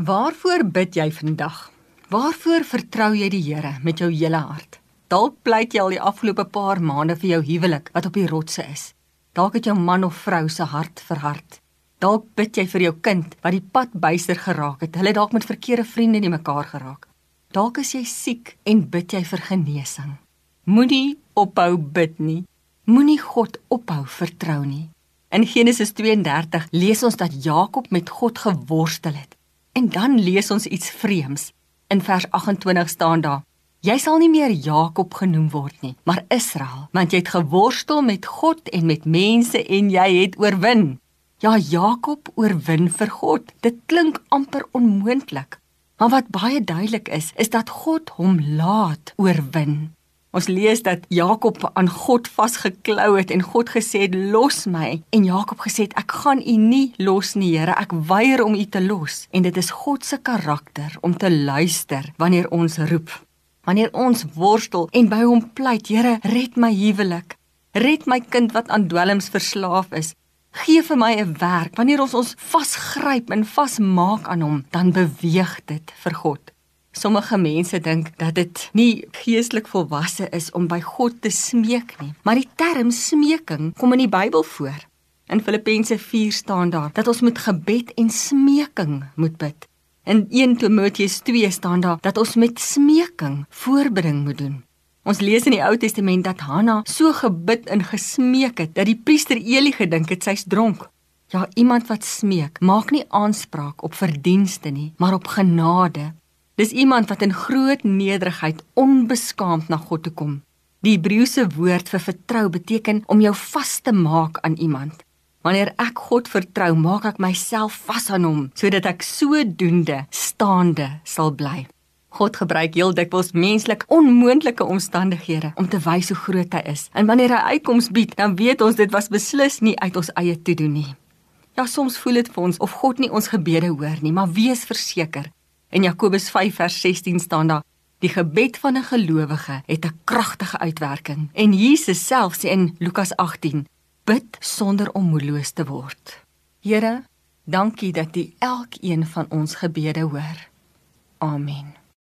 Waarvoor bid jy vandag? Waarvoor vertrou jy die Here met jou hele hart? Dalk pleit jy al die afgelope paar maande vir jou huwelik wat op die rotse is. Dalk het jou man of vrou se hart verhard. Dalk bid jy vir jou kind wat die pad byster geraak het. Hulle dalk met verkeerde vriende nie mekaar geraak. Dalk is jy siek en bid jy vir genesing. Moenie ophou bid nie. Moenie God ophou vertrou nie. In Genesis 32 lees ons dat Jakob met God geworstel het. En dan lees ons iets vreemds. In vers 28 staan daar: Jy sal nie meer Jakob genoem word nie, maar Israel, want jy het geworstel met God en met mense en jy het oorwin. Ja, Jakob oorwin vir God. Dit klink amper onmoontlik. Maar wat baie duidelik is, is dat God hom laat oorwin. Ons lees dat Jakob aan God vasgeklou het en God gesê het los my. En Jakob gesê het ek gaan u nie los nie Here. Ek weier om u te los. En dit is God se karakter om te luister wanneer ons roep wanneer ons worstel en by hom pleit Here red my huwelik. Red my kind wat aan dwelms verslaaf is. Gee vir my 'n werk. Wanneer ons ons vasgryp en vasmaak aan hom dan beweeg dit vir God Sommige mense dink dat dit nie geestelik volwasse is om by God te smeek nie, maar die term smeking kom in die Bybel voor. In Filippense 4 staan daar dat ons met gebed en smeking moet bid. In 1 Timoteus 2 staan daar dat ons met smeking voorbring moet doen. Ons lees in die Ou Testament dat Hanna so gebid en gesmeek het dat die priester Eli gedink het sy's dronk. Ja, iemand wat smeek, maak nie aanspraak op verdienste nie, maar op genade. Dis iemand wat in groot nederigheid onbeskaamd na God toe kom. Die Hebreëse woord vir vertrou beteken om jou vas te maak aan iemand. Wanneer ek God vertrou, maak ek myself vas aan hom sodat ek sodoende staande sal bly. God gebruik heel dikwels menslik onmoontlike omstandighede om te wys hoe groot hy is. En wanneer hy uitkoms bied, dan weet ons dit was beslis nie uit ons eie toedoen nie. Ja, soms voel dit vir ons of God nie ons gebede hoor nie, maar wees verseker, In Jakobus 5 vers 16 staan daar: Die gebed van 'n gelowige het 'n kragtige uitwerking. En Jesus self sê in Lukas 18: Bid sonder om moedeloos te word. Here, dankie dat U elkeen van ons gebede hoor. Amen.